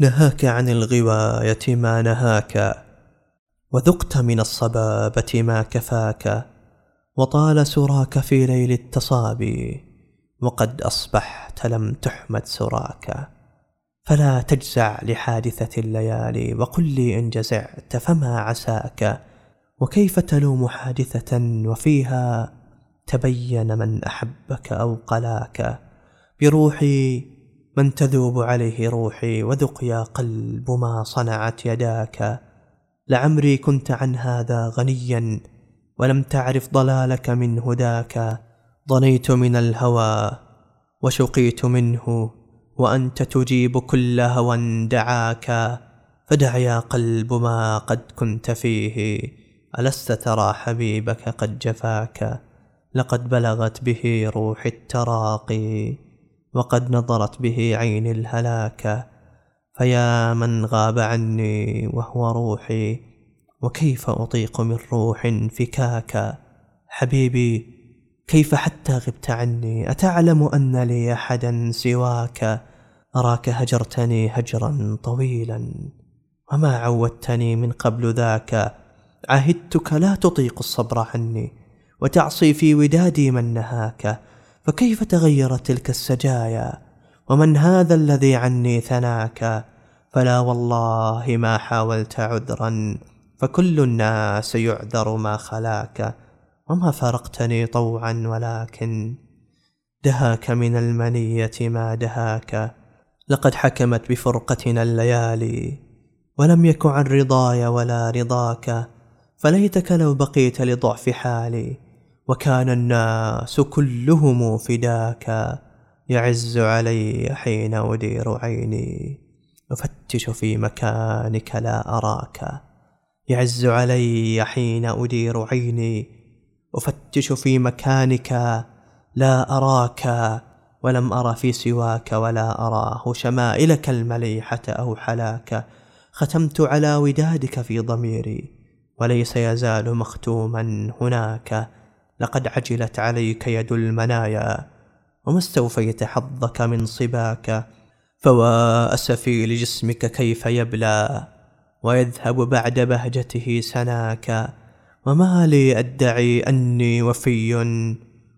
نهاك عن الغواية ما نهاك وذقت من الصبابة ما كفاك وطال سراك في ليل التصابي وقد أصبحت لم تحمد سراك. فلا تجزع لحادثة الليالي وقل لي إن جزعت فما عساك وكيف تلوم حادثة وفيها تبين من أحبك أو قلاك؟ بروحي من تذوب عليه روحي وذق يا قلب ما صنعت يداك. لعمري كنت عن هذا غنيا ولم تعرف ضلالك من هداك. ضنيت من الهوى وشقيت منه وأنت تجيب كل هوى دعاك. فدع يا قلب ما قد كنت فيه. ألست ترى حبيبك قد جفاك؟ لقد بلغت به روح التراقي. وقد نظرت به عين الهلاك فيا من غاب عني وهو روحي وكيف أطيق من روح فكاك؟ حبيبي كيف حتى غبت عني؟ أتعلم أن لي أحدا سواك؟ أراك هجرتني هجرا طويلا. وما عودتني من قبل ذاك؟ عهدتك لا تطيق الصبر عني وتعصي في ودادي من نهاك. فكيف تغيرت تلك السجايا؟ ومن هذا الذي عني ثناك؟ فلا والله ما حاولت عذرا فكل الناس يعذر ما خلاك وما فارقتني طوعا ولكن دهاك من المنية ما دهاك. لقد حكمت بفرقتنا الليالي ولم يك عن رضاي ولا رضاك فليتك لو بقيت لضعف حالي. وكان الناس كلهم فداك يعز علي حين أدير عيني. أفتش في مكانك لا أراك. يعز علي حين أدير عيني. أفتش في مكانك لا أراك. ولم أر في سواك ولا أراه. شمائلك المليحة أو حلاك. ختمت على ودادك في ضميري. وليس يزال مختوما هناك. لقد عجلت عليك يد المنايا وما استوفيت حظك من صباك؟ فوا أسفي لجسمك كيف يبلى ويذهب بعد بهجته سناك. وما لي أدعي أني وفي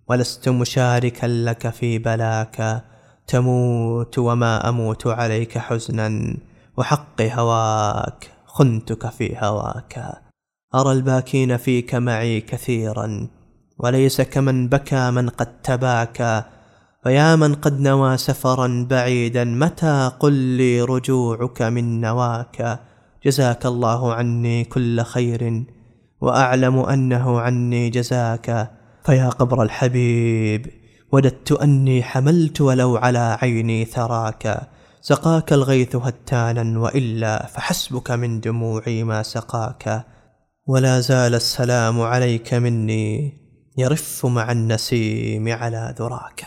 ولست مشاركا لك في بلاك. تموت وما أموت عليك حزنا وحق هواك خنتك في هواك. أرى الباكين فيك معي كثيرا. وليس كمن بكى من قد تباكى فيا من قد نوى سفرا بعيدا متى قل لي رجوعك من نواك؟ جزاك الله عني كل خير وأعلم أنه عني جزاك. فيا قبر الحبيب وددت أني حملت ولو على عيني ثراك. سقاك الغيث هتانا وإلا فحسبك من دموعي ما سقاك. ولا زال السلام عليك مني. يرف مع النسيم على ذراك.